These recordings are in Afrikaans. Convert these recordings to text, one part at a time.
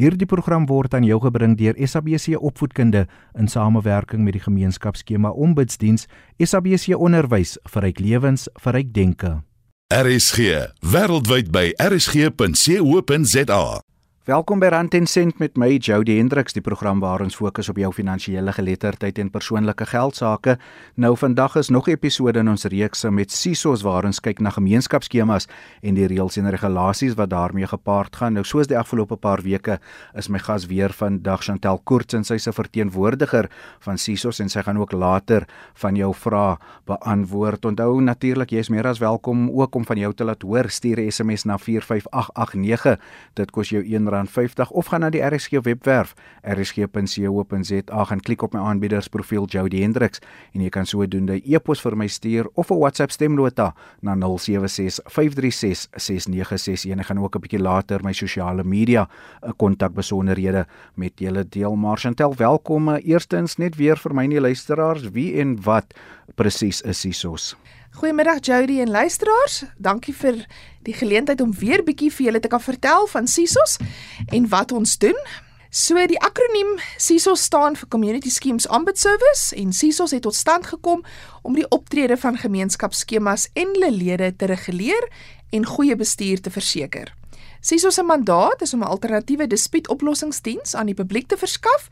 Hierdie program word aan jou gebring deur SABC Opvoedkunde in samewerking met die gemeenskapsskema Ombudsdiens SABC Onderwys vir ryk lewens vir ryk denke. RSG wêreldwyd by rsg.co.za Welkom by Rand en Sent met my Jody Hendriks, die program waar ons fokus op jou finansiële geletterdheid en persoonlike geld sake. Nou vandag is nog 'n episode in ons reeks met SISOs waar ons kyk na gemeenskapsskemas en die reëls en regulasies wat daarmee gepaard gaan. Nou soos die afgelope paar weke is my gas weer vandag Chantel Koorts en sy's 'n verteenwoordiger van SISOs en sy gaan ook later van jou vrae beantwoord. Onthou natuurlik jy is meer as welkom ook om van jou te laat hoor. Stuur 'n SMS na 45889. Dit kos jou 1 R50 of gaan na die RSG webwerf rsg.co.za en klik op my aanbiedersprofiel Jody Hendriks en jy kan sodoende e-pos vir my stuur of 'n WhatsApp stemnota na 0765366961 en ek gaan ook 'n bietjie later my sosiale media 'n kontak besonderhede met julle deel. Marchantel, welkom. Eerstens net weer vir my en die luisteraars, wie en wat presies is SISOS? Goeiemiddag Jody en luisteraars. Dankie vir die geleentheid om weer bietjie vir julle te kan vertel van SISOS en wat ons doen. So die akroniem SISOS staan vir Community Schemes Ombud Service en SISOS het tot stand gekom om die optrede van gemeenskapsskemas en hulle lede te reguleer en goeie bestuur te verseker. SISOS se mandaat is om 'n alternatiewe dispuutoplossingsdiens aan die publiek te verskaf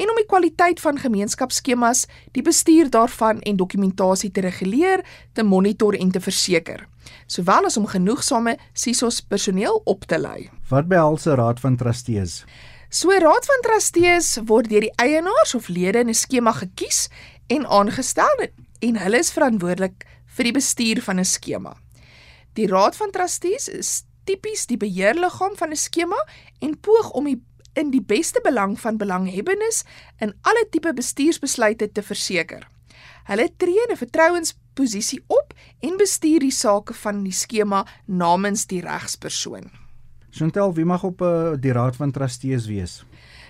en om die kwaliteit van gemeenskapsskemas, die bestuur daarvan en dokumentasie te reguleer, te monitor en te verseker, sowel as om genoegsame SISOS personeel op te lei. Wat behels 'n raad van trustees? So 'n raad van trustees word deur die eienaars of lede in 'n skema gekies en aangestel en hulle is verantwoordelik vir die bestuur van 'n skema. Die raad van trustees is tipies die beheerliggaam van 'n skema en poog om die in die beste belang van belanghebbendes in alle tipe bestuursbesluite te verseker. Hulle tree in 'n vertrouensposisie op en bestuur die sake van die skema namens die regspersoon. Chantel, wie mag op uh, die raad van trustees wees?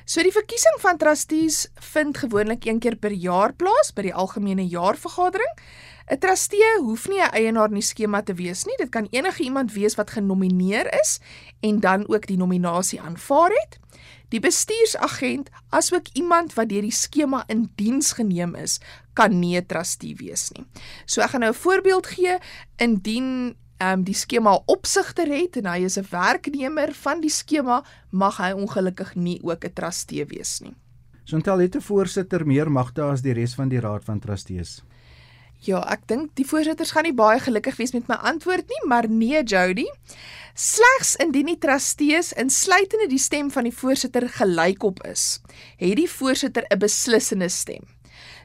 So die verkiesing van trustees vind gewoonlik een keer per jaar plaas by die algemene jaarvergadering. 'n Trustee hoef nie 'n eienaar in die skema te wees nie. Dit kan enige iemand wees wat genomineer is en dan ook die nominasie aanvaar het. Die bestuursagent, asook iemand wat deur die skema in diens geneem is, kan nie 'n trustee wees nie. So ek gaan nou 'n voorbeeld gee indien ehm um, die skema opsigter het en hy is 'n werknemer van die skema, mag hy ongelukkig nie ook 'n trustee wees nie. Sontel het 'n voorsitter meer magte as die res van die raad van trustees. Ja, ek dink die voorsitters gaan nie baie gelukkig wees met my antwoord nie, maar nee Jody. Slegs indien die trustees insluitende die stem van die voorsitter gelykop is, het die voorsitter 'n beslissende stem.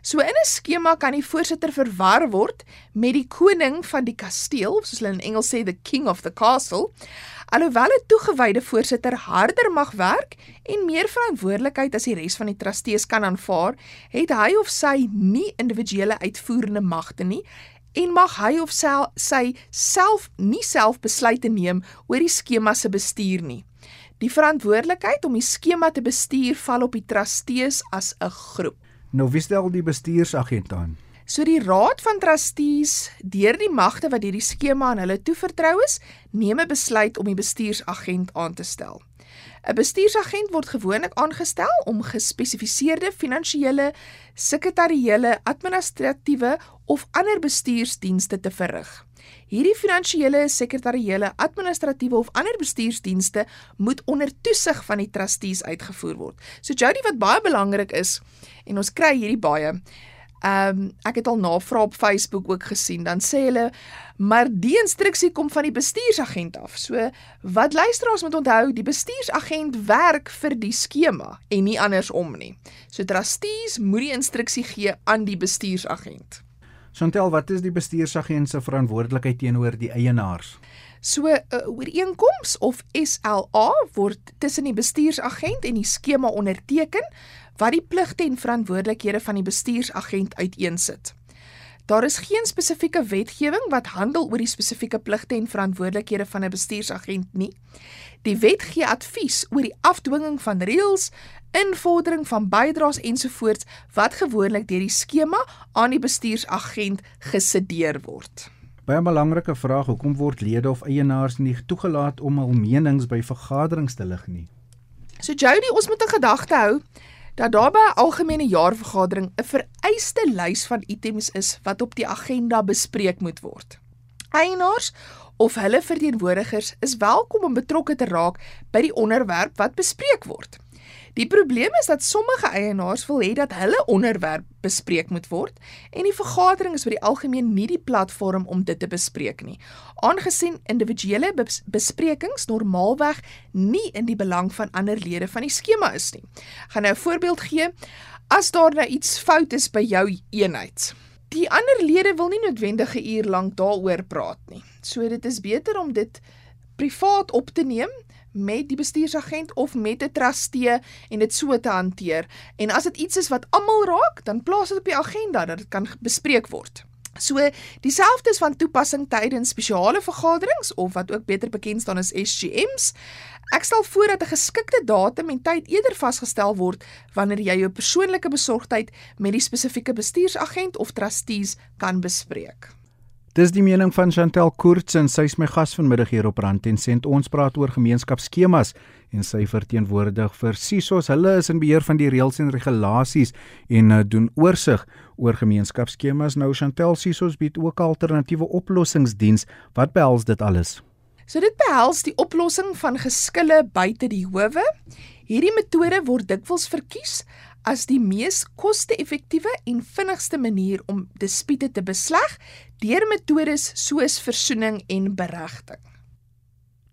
So in 'n skema kan die voorsitter verwar word met die koning van die kasteel, soos hulle in Engels sê the king of the castle. Alhoewel 'n toegewyde voorsitter harder mag werk en meer verantwoordelikheid as die res van die trustees kan aanvaar, het hy of sy nie individuele uitvoerende magte nie en mag hy of sy, sy self nie self besluite neem oor die skema se bestuur nie. Die verantwoordelikheid om die skema te bestuur val op die trustees as 'n groep. Nou wie stel die bestuursagent aan? So die raad van trustees, deur die magte wat hierdie skema aan hulle toevertrou is, neem 'n besluit om die bestuursagent aan te stel. 'n Bestuursagent word gewoonlik aangestel om gespesifiseerde finansiële, sekretariële, administratiewe of ander bestuursdienste te verrig. Hierdie finansiële, sekretariële, administratiewe of ander bestuursdienste moet onder toesig van die trustees uitgevoer word. So Jody wat baie belangrik is en ons kry hierdie baie Ehm um, ek het al navrae op Facebook ook gesien. Dan sê hulle maar die instruksie kom van die bestuursagent af. So wat luisteraars moet onthou, die bestuursagent werk vir die skema en nie andersom nie. So trustees moet die instruksie gee aan die bestuursagent. Chantel, wat is die bestuursagent se verantwoordelikheid teenoor die eienaars? So 'n uh, ooreenkoms of SLA word tussen die bestuursagent en die skema onderteken wat die pligte en verantwoordelikhede van die bestuursagent uiteensit. Daar is geen spesifieke wetgewing wat handel oor die spesifieke pligte en verantwoordelikhede van 'n bestuursagent nie. Die wet gee advies oor die afdwinging van reëls, invordering van bydraes ensovoorts wat gewoonlik deur die skema aan die bestuursagent gesedeer word. Baie belangrike vraag, hoekom word lede of eienaars nie toegelaat om hul menings by vergaderings te lig nie? So Jody, ons moet in gedagte hou dat daar by 'n algemene jaarvergadering 'n vereiste lys van items is wat op die agenda bespreek moet word. Eienaars of hulle verteenwoordigers is welkom om betrokke te raak by die onderwerp wat bespreek word. Die probleem is dat sommige eienaars wil hê dat hulle onderwerp bespreek moet word en die vergadering is vir die algemeen nie die platform om dit te bespreek nie. Aangesien individuele bes besprekings normaalweg nie in die belang van ander lede van die skema is nie. Gaan nou 'n voorbeeld gee. As daar nou iets fout is by jou eenheid. Die ander lede wil nie noodwendig 'n uur lank daaroor praat nie. So dit is beter om dit privaat op te neem met die bestuursagent of met 'n trustee en dit so te hanteer. En as dit iets is wat almal raak, dan plaas dit op die agenda dat dit kan bespreek word. So dieselfde is van toepassing tydens spesiale vergaderings of wat ook beter bekend staan as SGMs. Ek stel voor dat 'n geskikte datum en tyd eerder vasgestel word wanneer jy jou persoonlike besorgdheid met die spesifieke bestuursagent of trustees kan bespreek. Dis die mening van Chantel Koorts en sy is my gas vanmiddag hier op Rand en Sent. Ons praat oor gemeenskapsskemas en sy verteenwoordig vir SISOS. Hulle is in beheer van die reëls en regulasies en uh, doen oorsig oor gemeenskapsskemas. Nou Chantel SISOS bied ook alternatiewe oplossingsdiens. Wat behels dit alles? So dit behels die oplossing van geskille buite die howe. Hierdie metode word dikwels verkies as die mees koste-effektiewe en vinnigste manier om dispute te besleg deur metodes soos versoening en beregting.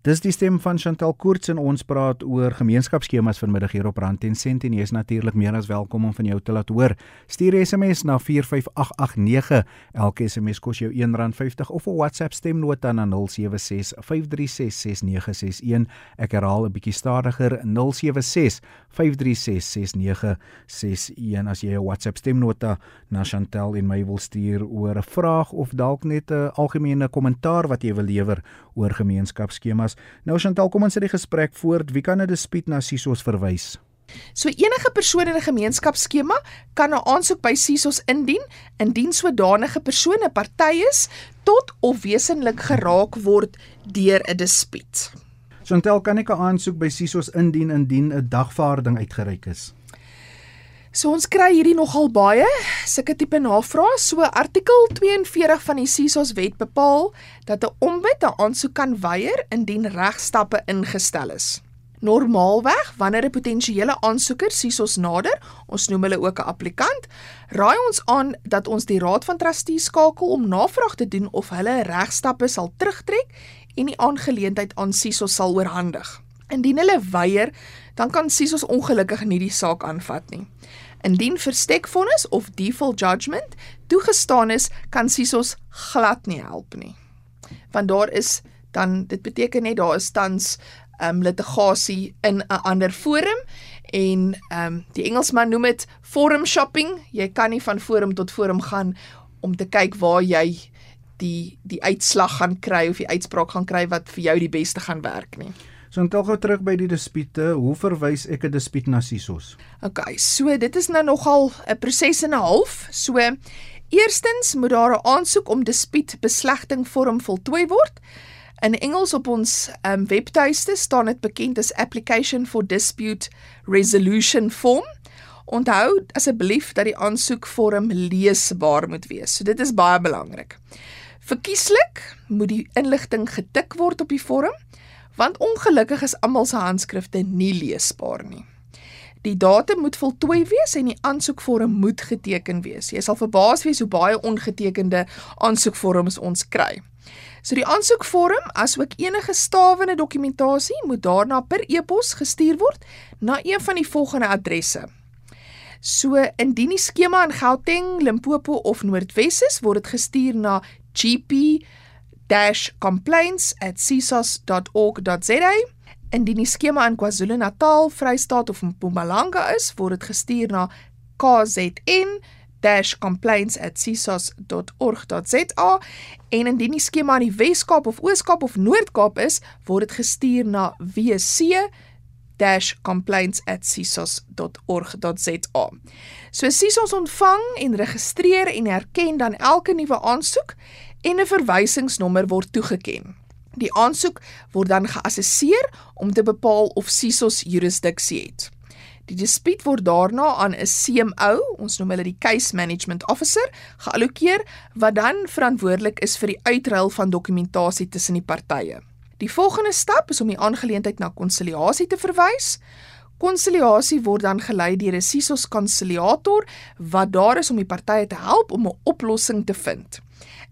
Dis die stem van Chantal Koorts en ons praat oor gemeenskapsskemas vanmiddag hier op Rand en Sent en jy is natuurlik meer as welkom om van jou te laat hoor. Stuur SMS na 45889. Elke SMS kos jou R1.50 of 'n WhatsApp stemnota na 0765366961. Ek herhaal 'n bietjie stadiger 0765366961 as jy 'n WhatsApp stemnota na Chantal en my wil stuur oor 'n vraag of dalk net 'n algemene kommentaar wat jy wil lewer oor gemeenskapsskemas. Nou Chantal, kom ons sit die gesprek voort. Wie kan 'n dispuut na SISOS verwys? So enige persoon in 'n gemeenskapsskema kan 'n aansoek by SISOS indien indien sodanige persone party is tot of wesenlik geraak word deur 'n dispuut. Chantal, kan ek 'n aansoek by SISOS indien indien 'n dagvaarding uitgereik is? So ons kry hierdie nogal baie sulke tipe navrae. So artikel 42 van die SISOS wet bepaal dat 'n ombud 'n aansoek kan weier indien regstappe ingestel is. Normaalweg, wanneer 'n potensiële aansoeker SISOS nader, ons noem hulle ook 'n applikant, raai ons aan dat ons die Raad van Trustees skakel om navraag te doen of hulle regstappe sal terugtrek en die aangeleentheid aan SISOS sal oorhandig. Indien hulle weier, dan kan SISOS ongelukkig nie die saak aanvat nie. Indien verstekvonnis of default judgment toegestaan is, kan SISOS glad nie help nie. Want daar is dan dit beteken net daar is tans ehm um, litigasie in 'n ander forum en ehm um, die Engelsman noem dit forum shopping. Jy kan nie van forum tot forum gaan om te kyk waar jy die die uitslag gaan kry of die uitspraak gaan kry wat vir jou die beste gaan werk nie. So net gou terug by die dispute, hoe verwys ek 'n dispuut na SISOS? OK, so dit is nou nogal 'n proses en 'n half. So eerstens moet daar 'n aansoek om dispuut beslegting vorm voltooi word. In Engels op ons um, webtuiste staan dit bekend as application for dispute resolution form. Onthou asseblief dat die aansoekvorm leesbaar moet wees. So dit is baie belangrik. Verkieslik moet die inligting getik word op die vorm want ongelukkig is almal se handskrifte nie leesbaar nie. Die datum moet voltooi wees en die aansoekvorm moet geteken wees. Jy sal verbaas wees hoe baie ongetekende aansoekvorms ons kry. So die aansoekvorm asook enige stawende dokumentasie moet daarna per e-pos gestuur word na een van die volgende adresse. So indien die skema in Gauteng, Limpopo of Noordwes is, word dit gestuur na GP complaints@sisos.org.za. Indien die skema in KwaZulu-Natal, Vrystaat of Mpumalanga is, word dit gestuur na kzn-complaints@sisos.org.za en indien die skema in die Wes-Kaap of Oos-Kaap of Noord-Kaap is, word dit gestuur na wc complaints@sisos.org.za. So Sisos ontvang en registreer en erken dan elke nuwe aansoek en 'n verwysingsnommer word toegeken. Die aansoek word dan geassesseer om te bepaal of CISOS jurisdiksie het. Die dispuut word daarna aan 'n CMO, ons noem hulle die Case Management Officer, geallokeer wat dan verantwoordelik is vir die uitruil van dokumentasie tussen die partye. Die volgende stap is om die aangeleentheid na konsiliasie te verwys. Konsiliasie word dan gelei deur 'n CISOS konsiliator wat daar is om die partye te help om 'n oplossing te vind.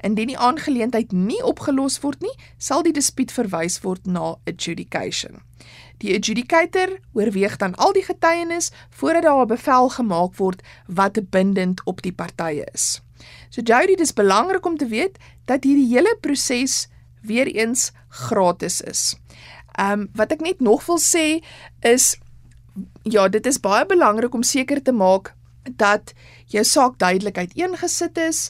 Indien die aangeleentheid nie opgelos word nie, sal die dispuut verwys word na adjudication. Die adjudicator oorweeg dan al die getuienis voordat daar 'n bevel gemaak word wat bindend op die partye is. So Jody, dis belangrik om te weet dat hierdie hele proses weer eens gratis is. Ehm um, wat ek net nog wil sê is ja, dit is baie belangrik om seker te maak dat jou saak duidelik uiteengesit is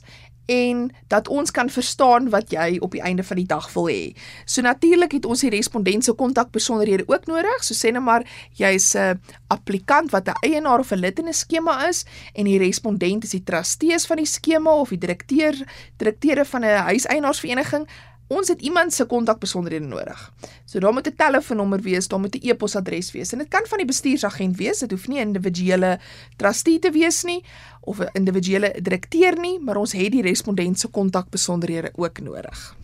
en dat ons kan verstaan wat jy op die einde van die dag wil hê. So natuurlik het ons die respondent se kontakbesonderhede ook nodig. So sê net maar jy's 'n applikant wat 'n eienaar of 'n lid in 'n skema is en die respondent is die trustees van die skema of die direkteur direkteure van 'n huiseienaarsvereniging. Ons het iemand se kontakbesonderhede nodig. So daar moet 'n telefoonnommer wees, daar moet 'n e-posadres wees en dit kan van die bestuursagent wees, dit hoef nie 'n individuele trustee te wees nie of 'n individuele direkteur nie, maar ons het die respondent se kontakbesonderhede ook nodig.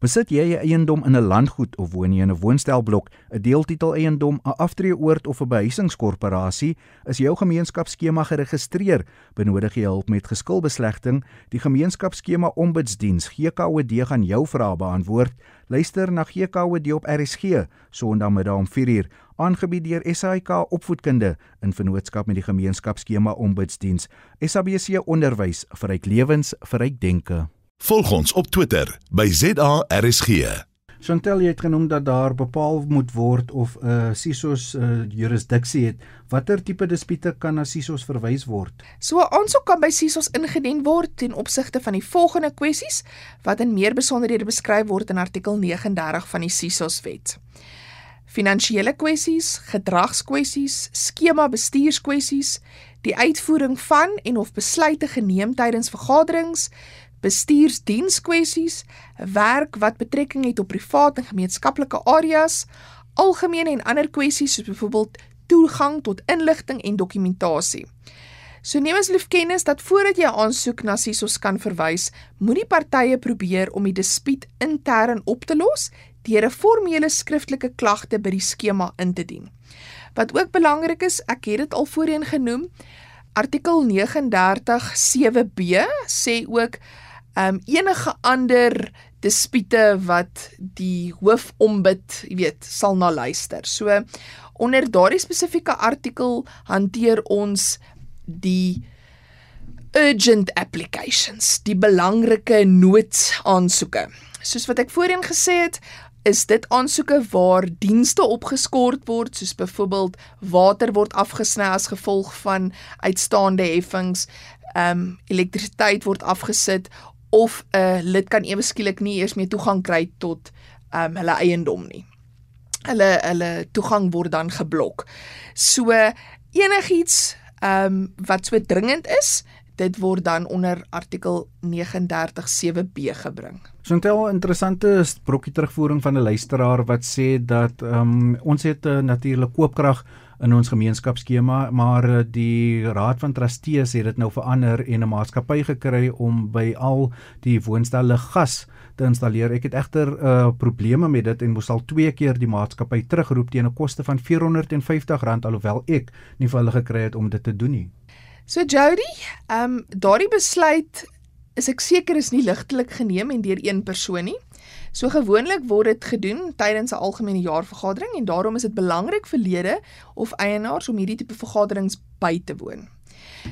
Besit jy 'n eiendom in 'n landgoed of woon jy in 'n woonstelblok, 'n deeltitel eiendom, 'n aftreeoord of 'n behuisingskorporasie, is jou gemeenskapsskema geregistreer, benodig jy hulp met geskilbeslegting, die gemeenskapsskema ombudsdiens GKOD gaan jou vrae beantwoord. Luister na GKOD op RSG Sondagmiddag om 4uur, aangebied deur SAIK Opvoedkunde in vennootskap met die gemeenskapsskema ombudsdiens. SABC Onderwys vir ryk lewens, vir ryk denke. Volg ons op Twitter by ZARSG. Chantel het genoem dat daar bepaal moet word of 'n uh, CISOS uh, jurisdiksie het. Watter tipe dispute kan na CISOS verwys word? So 'n aansoek kan by CISOS ingedien word ten opsigte van die volgende kwessies wat in meer besonderhede beskryf word in artikel 39 van die CISOS wet. Finansiële kwessies, gedragskwessies, skema bestuurskwessies, die uitvoering van en of besluite geneem tydens vergaderings, bestuursdienskwessies, werk wat betrekking het op privaat en gemeenskaplike areas, algemene en ander kwessies soos byvoorbeeld toegang tot inligting en dokumentasie. So neem as lief kennis dat voordat jy 'n aansoek na SISOS kan verwys, moet die partye probeer om die dispuut intern op te los deur 'n formele skriftelike klagte by die skema in te dien. Wat ook belangrik is, ek het dit al voorheen genoem, artikel 39 7b sê ook um, enige ander dispute wat die hoofombud, jy weet, sal na luister. So onder daardie spesifieke artikel hanteer ons die urgent applications, die belangrike noodsaansoeke. Soos wat ek voorheen gesê het, is dit aansoeke waar dienste opgeskort word soos byvoorbeeld water word afgesny as gevolg van uitstaande heffings, ehm um, elektrisiteit word afgesit of 'n lid kan ewe skielik nie eers meer toegang kry tot um, hulle eiendom nie. Hulle hulle toegang word dan geblok. So enigiets ehm um, wat so dringend is, dit word dan onder artikel 397b gebring. So 'n interessante brokkie terugvoering van 'n luisteraar wat sê dat ehm um, ons het 'n natuurlike koopkrag in ons gemeenskapsskema, maar eh, die Raad van Trustees het dit nou verander en 'n maatskappy gekry om by al die woonstelle gas te installeer. Ek het egter uh probleme met dit en moes al twee keer die maatskappy terugroep teen 'n koste van R450 alhoewel ek nie vir hulle gekry het om dit te doen nie. So Jody, ehm um, daardie besluit is ek seker is nie ligtelik geneem en deur een persoon nie. So gewoonlik word dit gedoen tydens 'n algemene jaarvergadering en daarom is dit belangrik vir lede of eienaars om hierdie tipe vergaderings by te woon.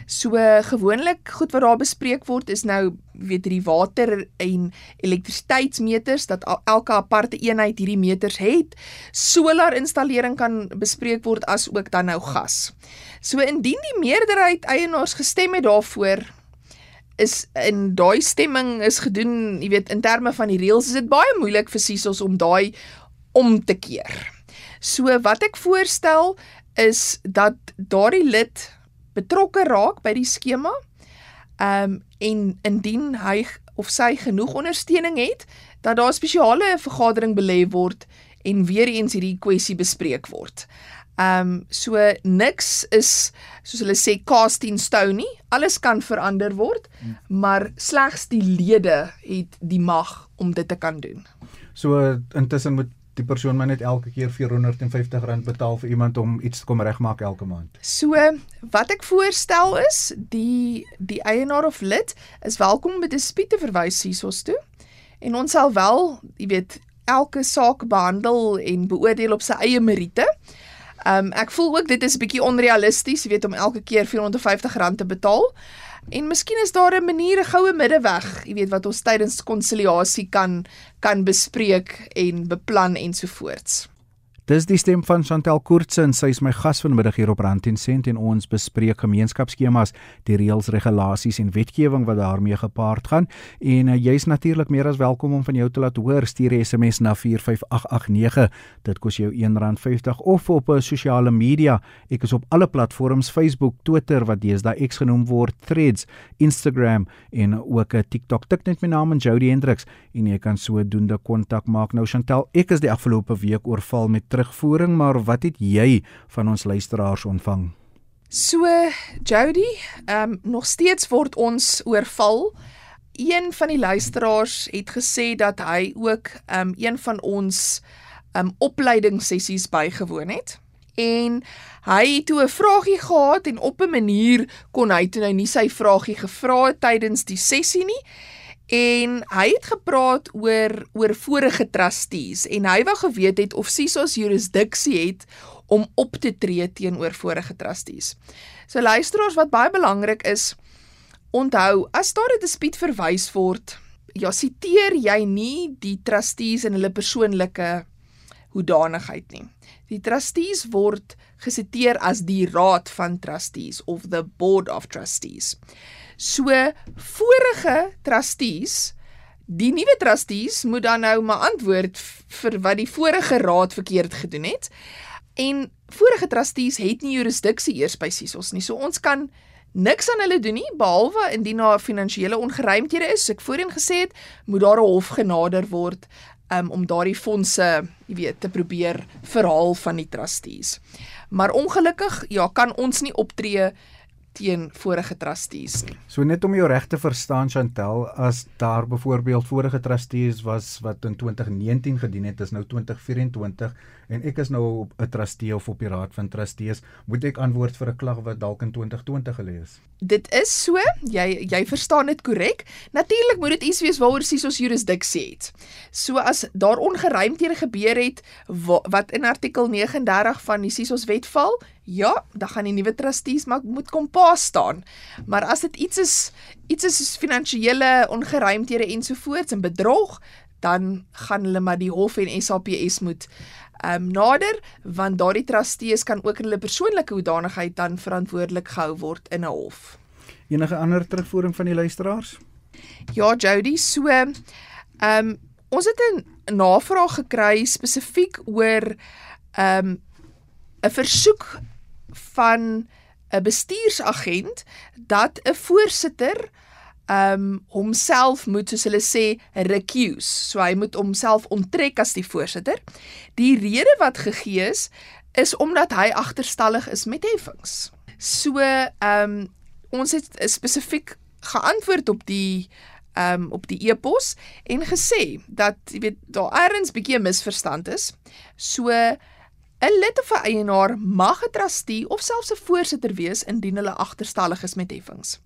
So gewoonlik goed wat daar bespreek word is nou weet die water en elektrisiteitsmeters dat elke aparte eenheid hierdie meters het. Solar installering kan bespreek word as ook dan nou gas. So indien die meerderheid eienaars gestem het daarvoor is in daai stemming is gedoen, jy weet, in terme van die reëls is dit baie moeilik vir Sisos om daai om te keer. So wat ek voorstel is dat daardie lid betrokke raak by die skema. Ehm um, en indien hy of sy genoeg ondersteuning het, dat daar 'n spesiale vergadering belê word en weer eens hierdie kwessie bespreek word. Ehm um, so niks is soos hulle sê cast in stone nie. Alles kan verander word, maar slegs die lede het die mag om dit te kan doen. So intussen moet die persoon maar net elke keer R450 betaal vir iemand om iets te kom regmaak elke maand. So wat ek voorstel is, die die eienaar of lid is welkom om 'n dispuut te verwys hiersoos toe. En ons sal wel, jy weet, elke saak behandel en beoordeel op sy eie meriete. Um ek voel ook dit is 'n bietjie onrealisties, weet om elke keer R450 te betaal. En miskien is daar 'n manier, 'n goue middeweg, jy weet wat ons tydens konsiliasie kan kan bespreek en beplan ensovoorts. Dis die stem van Chantel Koortse en sy is my gas vanmiddag hier op Rand en Sent en ons bespreek gemeenskapsskemas, die reëls, regulasies en wetgewing wat daarmee gepaard gaan. En uh, jy's natuurlik meer as welkom om van jou te laat hoor. Stuur 'n SMS na 45889. Dit kos jou R1.50 of op 'n uh, sosiale media. Ek is op alle platforms: Facebook, Twitter wat deesdae X genoem word, Threads, Instagram en ook 'n uh, TikTok. Tik net my naam en Jody Hendriks en jy kan sodoende kontak maak. Nou Chantel, ek is die afgelope week oorval met terugvoering, maar wat het jy van ons luisteraars ontvang? So Jody, ehm um, nog steeds word ons oorval. Een van die luisteraars het gesê dat hy ook ehm um, een van ons ehm um, opleidingssessies bygewoon het en hy het toe 'n vragie gehad en op 'n manier kon hy toe nou nie sy vragie gevra het tydens die sessie nie En hy het gepraat oor oor vorige trustees en hy wou geweet het of SISOS jurisdiksie het om op te tree teenoor vorige trustees. So luisteraars wat baie belangrik is, onthou as daar 'n dispuut verwys word, ja siteer jy nie die trustees in hulle persoonlike hoedanigheid nie. Die trustees word gesiteer as die raad van trustees of the board of trustees. So vorige trustees, die nuwe trustees moet dan nou maar antwoord vir wat die vorige raad verkeerd gedoen het. En vorige trustees het nie jurisdiksie eers by SISOS nie. So ons kan niks aan hulle doen nie behalwe indien daar finansiële ongeruimthede is. Ek voorheen gesê het, moet daar 'n hof genader word um, om daardie fondse, jy weet, te probeer verhaal van die trustees. Maar ongelukkig, ja, kan ons nie optree teen vorige trustees nie. So net om jou reg te verstaan Chantel, as daar byvoorbeeld vorige trustees was wat in 2019 gedien het, is nou 2024 en ek is nou op 'n trustee of op die raad van trustees, moet ek antwoord vir 'n klag wat dalk in 2020 gelê is. Dit is so, jy jy verstaan dit korrek. Natuurlik moet dit iets wees waaroor SISOS jurisdiksie het. So as daar ongeruimthede gebeur het wat in artikel 39 van die SISOS wet val, ja, dan gaan die nuwe trustees maar moet kom pa staan. Maar as dit iets is iets is soos finansiële ongeruimthede ensovoorts en bedrog, dan gaan hulle maar die hof en SAPS moet um, nader want daardie trustees kan ook in hulle persoonlike hoedanigheid dan verantwoordelik gehou word in 'n hof. Enige ander terugvoering van die luisteraars? Ja, Jody, so ehm um, ons het 'n navraag gekry spesifiek oor ehm um, 'n versoek van 'n bestuursagent dat 'n voorsitter um homself moet soos hulle sê recuse. So hy moet homself onttrek as die voorsitter. Die rede wat gegee is is omdat hy agterstallig is met heffings. So um ons het spesifiek geantwoord op die um op die e-pos en gesê dat jy weet daar bietjie 'n misverstand is. So 'n lid of 'n eienaar mag 'n trustee of selfs 'n voorsitter wees indien hulle agterstallig is met heffings.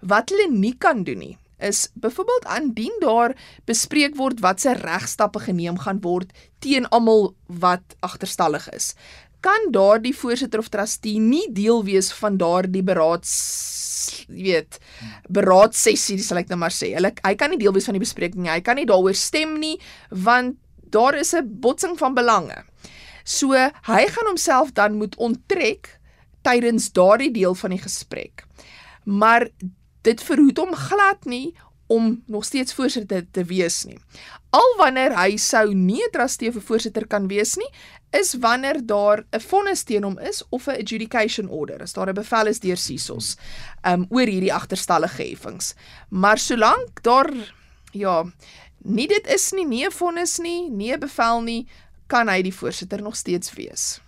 Wat hulle nie kan doen nie, is byvoorbeeld aandien daar bespreek word wat se regstappe geneem gaan word teen almal wat agterstallig is. Kan daardie voorsitter of trustee nie deel wees van daardie beraads jy weet beraadsessie sal ek nou maar sê. Hulle hy kan nie deel wees van die bespreking nie. Hy kan nie daaroor stem nie want daar is 'n botsing van belange. So hy gaan homself dan moet onttrek tydens daardie deel van die gesprek. Maar dit verhoed hom glad nie om nog steeds voorsitter te wees nie. Al wanneer hy sou nie 'n trustee 'n voorsitter kan wees nie, is wanneer daar 'n vonnis teen hom is of 'n adjudication order, as daar 'n bevel is deur SISOS um oor hierdie agterstallige heffings. Maar solank daar ja nie dit is nie, nie 'n vonnis nie, nie 'n bevel nie, kan hy die voorsitter nog steeds wees.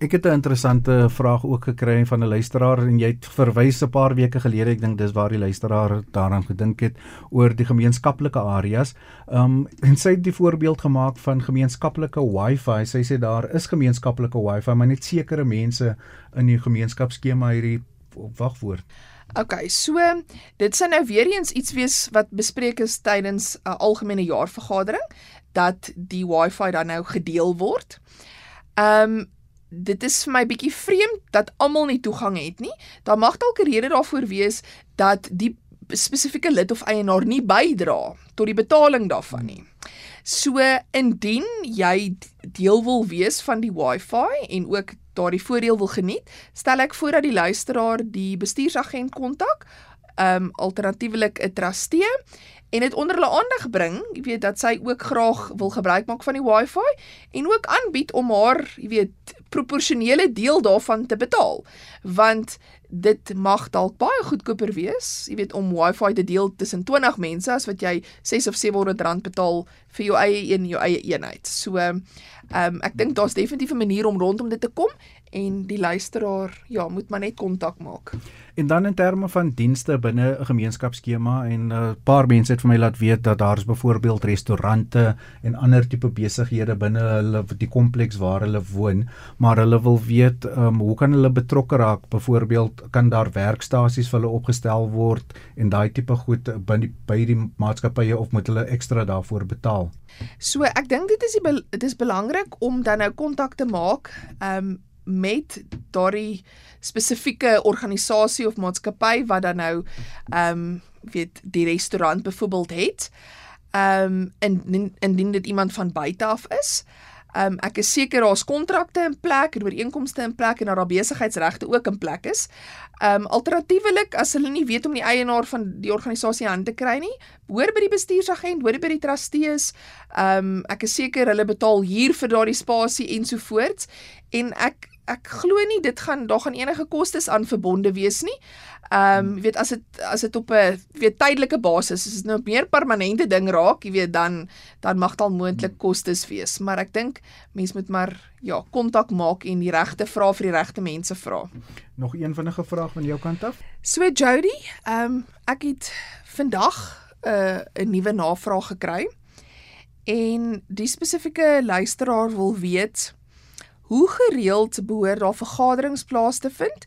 Ek het 'n interessante vraag ook gekry van 'n luisteraar en jy het verwys 'n paar weke gelede, ek dink dis waar die luisteraar daaraan gedink het oor die gemeenskaplike areas. Um en sy het die voorbeeld gemaak van gemeenskaplike Wi-Fi. Sy sê daar is gemeenskaplike Wi-Fi, maar net sekere mense in die gemeenskapsskema hierdie wagwoord. OK, so dit sou nou weer eens iets wees wat bespreek is tydens 'n algemene jaarvergadering dat die Wi-Fi dan nou gedeel word. Um dit is vir my bietjie vreemd dat almal nie toegang het nie. Daar mag dalk 'n rede daarvoor wees dat die spesifieke lid of eienaar nie bydra tot die betaling daarvan nie. So indien jy deel wil wees van die Wi-Fi en ook daardie voordeel wil geniet, stel ek voor dat die luisteraar die bestuursagent kontak, ehm um, alternatiefelik 'n trustee en dit onder hulle aandag bring, jy weet dat sy ook graag wil gebruik maak van die Wi-Fi en ook aanbied om haar, jy weet, proporsionele deel daarvan te betaal. Want dit mag dalk baie goedkoper wees, jy weet om Wi-Fi te deel tussen 20 mense as wat jy 6 of 700 rand betaal vir jou eie een, jou eie eenheid. So ehm um, ek dink daar's definitief 'n manier om rondom dit te kom en die luisteraar ja, moet maar net kontak maak. En dan in terme van dienste binne 'n gemeenskapsskema en 'n uh, paar mense het vir my laat weet dat daar is byvoorbeeld restaurante en ander tipe besighede binne hulle die kompleks waar hulle woon, maar hulle wil weet um, hoe kan hulle betrokke raak? Byvoorbeeld kan daar werkstasies vir hulle opgestel word en daai tipe goed binne by die maatskappye of moet hulle ekstra daarvoor betaal? So ek dink dit is die dit is belangrik om dan nou kontak te maak. Ehm um, met daardie spesifieke organisasie of maatskappy wat dan nou ehm um, weet die restaurant byvoorbeeld het. Ehm um, en indien dit iemand van buite af is. Ehm um, ek is seker daar's kontrakte in plek en ooreenkomste in plek en daar besigheidsregte ook in plek is. Ehm um, alternatiefelik as hulle nie weet om die eienaar van die organisasie aan te kry nie, hoor by die bestuursagent, hoor by die trustees. Ehm um, ek is seker hulle betaal huur vir daardie spasie ensovoorts en ek ek glo nie dit gaan daar gaan enige kostes aan verbonde wees nie. Ehm um, jy weet as dit as dit op 'n weet tydelike basis is, is dit nou meer permanente ding raak, jy weet dan dan mag daar moontlik kostes wees, maar ek dink mense moet maar ja, kontak maak en die regte vra vir die regte mense vra. Nog een vinnige vraag van jou kant af? So Jody, ehm um, ek het vandag 'n uh, 'n nuwe navraag gekry. En die spesifieke luisteraar wil weet Hoe gereeld behoort daar vergaderings plaas te vind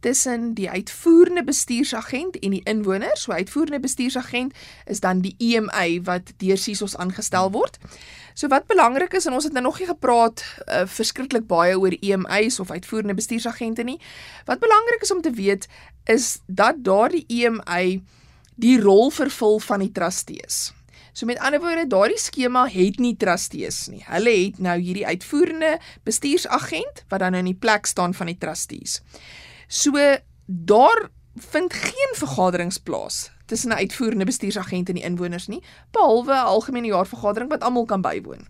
tussen die uitvoerende bestuursagent en die inwoners? So uitvoerende bestuursagent is dan die EMA wat deur SISOS aangestel word. So wat belangrik is en ons het nou nog nie gepraat uh, verskriklik baie oor EMA's of uitvoerende bestuursagente nie. Wat belangrik is om te weet is dat daardie EMA die rol vervul van die trustees. So met ander woorde, daardie skema het nie trustees nie. Hulle het nou hierdie uitvoerende bestuursagent wat dan nou in die plek staan van die trustees. So daar vind geen vergaderings plaas tussen 'n uitvoerende bestuursagent en die inwoners nie, behalwe 'n algemene jaarvergadering wat almal kan bywoon.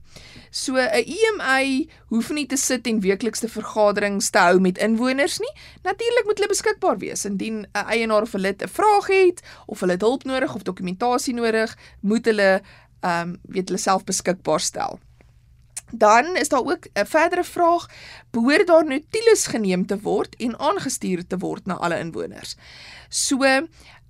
So 'n EMA hoef nie te sit en weeklikse vergaderings te hou met inwoners nie. Natuurlik moet hulle beskikbaar wees indien 'n eienaar of 'n lid 'n vraag het of hulle hulp nodig of dokumentasie nodig, moet hulle ehm um, weet hulle self beskikbaar stel. Dan is daar ook 'n verdere vraag: behoort daar notules geneem te word en aangestuur te word na alle inwoners? So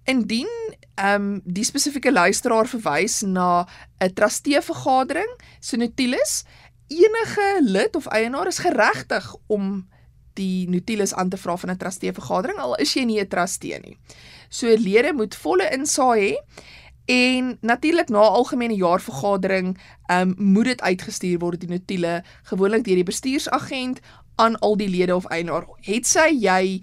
Indien ehm um, die spesifieke luisteraar verwys na 'n trustee vergadering, so Notulus, enige lid of eienaar is geregtig om die Notulus aan te vra van 'n trustee vergadering al is jy nie 'n trustee nie. So lede moet volle insaag hê en natuurlik na algemene jaarvergadering ehm um, moet dit uitgestuur word die notule gewoonlik deur die bestuursagent aan al die lede of eienaar. Het sy jy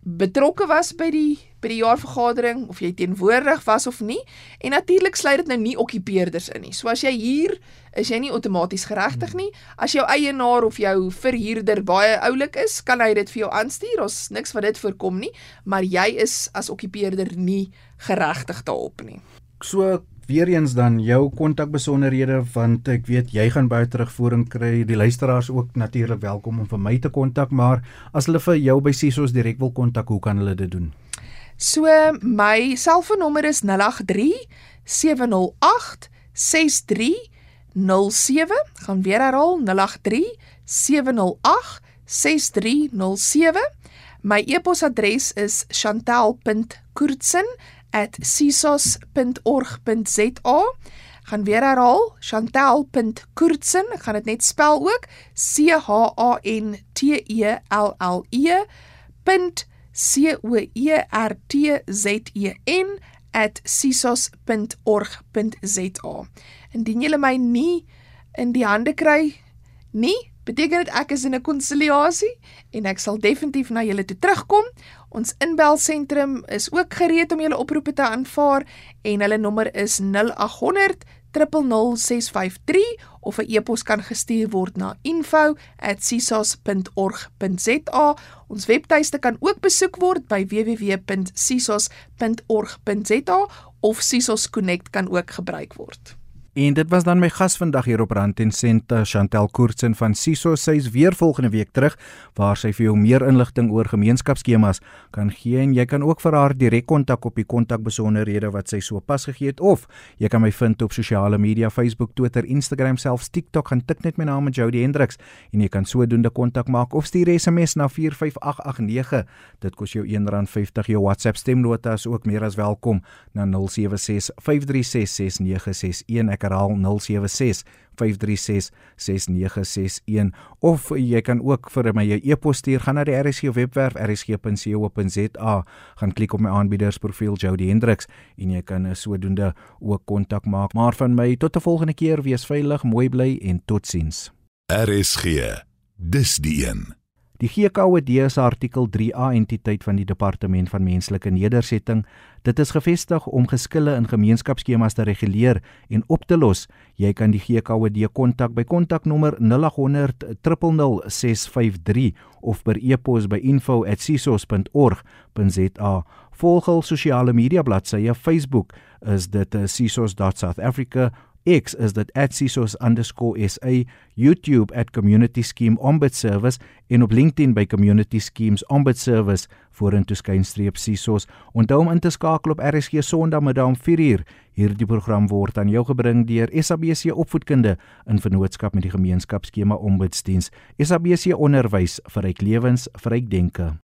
betrokke was by die by die jaarvergadering of jy teenwoordig was of nie en natuurlik sluit dit nou nie okkupeerders in nie. So as jy hier is jy nie outomaties geregtig nie. As jou eienaar of jou verhuurder baie oulik is, kan hy dit vir jou aanstuur. Ons niks wat dit voorkom nie, maar jy is as okkupeerder nie geregtig daarop nie. So weer eens dan jou kontakbesonderhede want ek weet jy gaan baie terugvoering kry. Die luisteraars ook natuurlik welkom om vir my te kontak, maar as hulle vir jou by Sisos direk wil kontak, hoe kan hulle dit doen? So my selfoonnommer is 083 708 6307. Gaan weer herhaal 083 708 6307. My e-posadres is chantel.koortsen@sisos.org.za. Gaan weer herhaal chantel.koortsen. Ek gaan dit net spel ook C H A N T E L L E. C O E R T Z E N @sisos.org.za. Indien julle my nie in die hande kry nie, beteken dit ek is in 'n konsiliasie en ek sal definitief na julle toe terugkom. Ons inbelsentrum is ook gereed om julle oproepe te aanvaar en hulle nommer is 0800 00653 of 'n e-pos kan gestuur word na info@sisos.org.za. Ons webtuiste kan ook besoek word by www.sisos.org.za of Sisos Connect kan ook gebruik word. En dit was dan my gas vandag hier op Rand en Sente Chantel Koortsen van Siso. Sy is weer volgende week terug waar sy vir jou meer inligting oor gemeenskapsskemas kan gee en jy kan ook vir haar direk kontak op die kontakbesonderhede wat sy sopas gegee het of jy kan my vind op sosiale media Facebook, Twitter, Instagram, selfs TikTok. Gaan tik net my naam met Jody Hendriks en jy kan sodoende kontak maak of stuur SMS na 45889. Dit kos jou R1.50. Jou WhatsApp stemnota is ook meer as welkom na 076 536 6961 herhaal 076 536 6961 of jy kan ook vir my 'n e-pos stuur gaan na die RSG webwerf rsg.co.za gaan klik op my aanbiedersprofiel Jody Hendriks en jy kan sodoende ook kontak maak. Maar van my tot 'n volgende keer wees veilig mooi bly en totsiens. RSG dis die een Die GKOD se artikel 3A entiteit van die Departement van Menslike Nedersetting, dit is gevestig om geskille in gemeenskapsskemas te reguleer en op te los. Jy kan die GKOD kontak by kontaknommer 0800 000653 of per e-pos by info@sisos.org.za. Volg hul sosiale media bladsye Facebook is dit eh, sisos.southafrica X is dit @sisos_sa, YouTube @community scheme ombud service en op LinkedIn by community schemes ombud service vorentoe skynstreep sisos. Onthou om in te skakel op RSG Sondagmiddag om 4uur. Hierdie program word aan jou gebring deur SABC Opvoedkunde in vennootskap met die gemeenskapsskema Ombudsdiens. SABC Onderwys vir ryk lewens, vir ryk denke.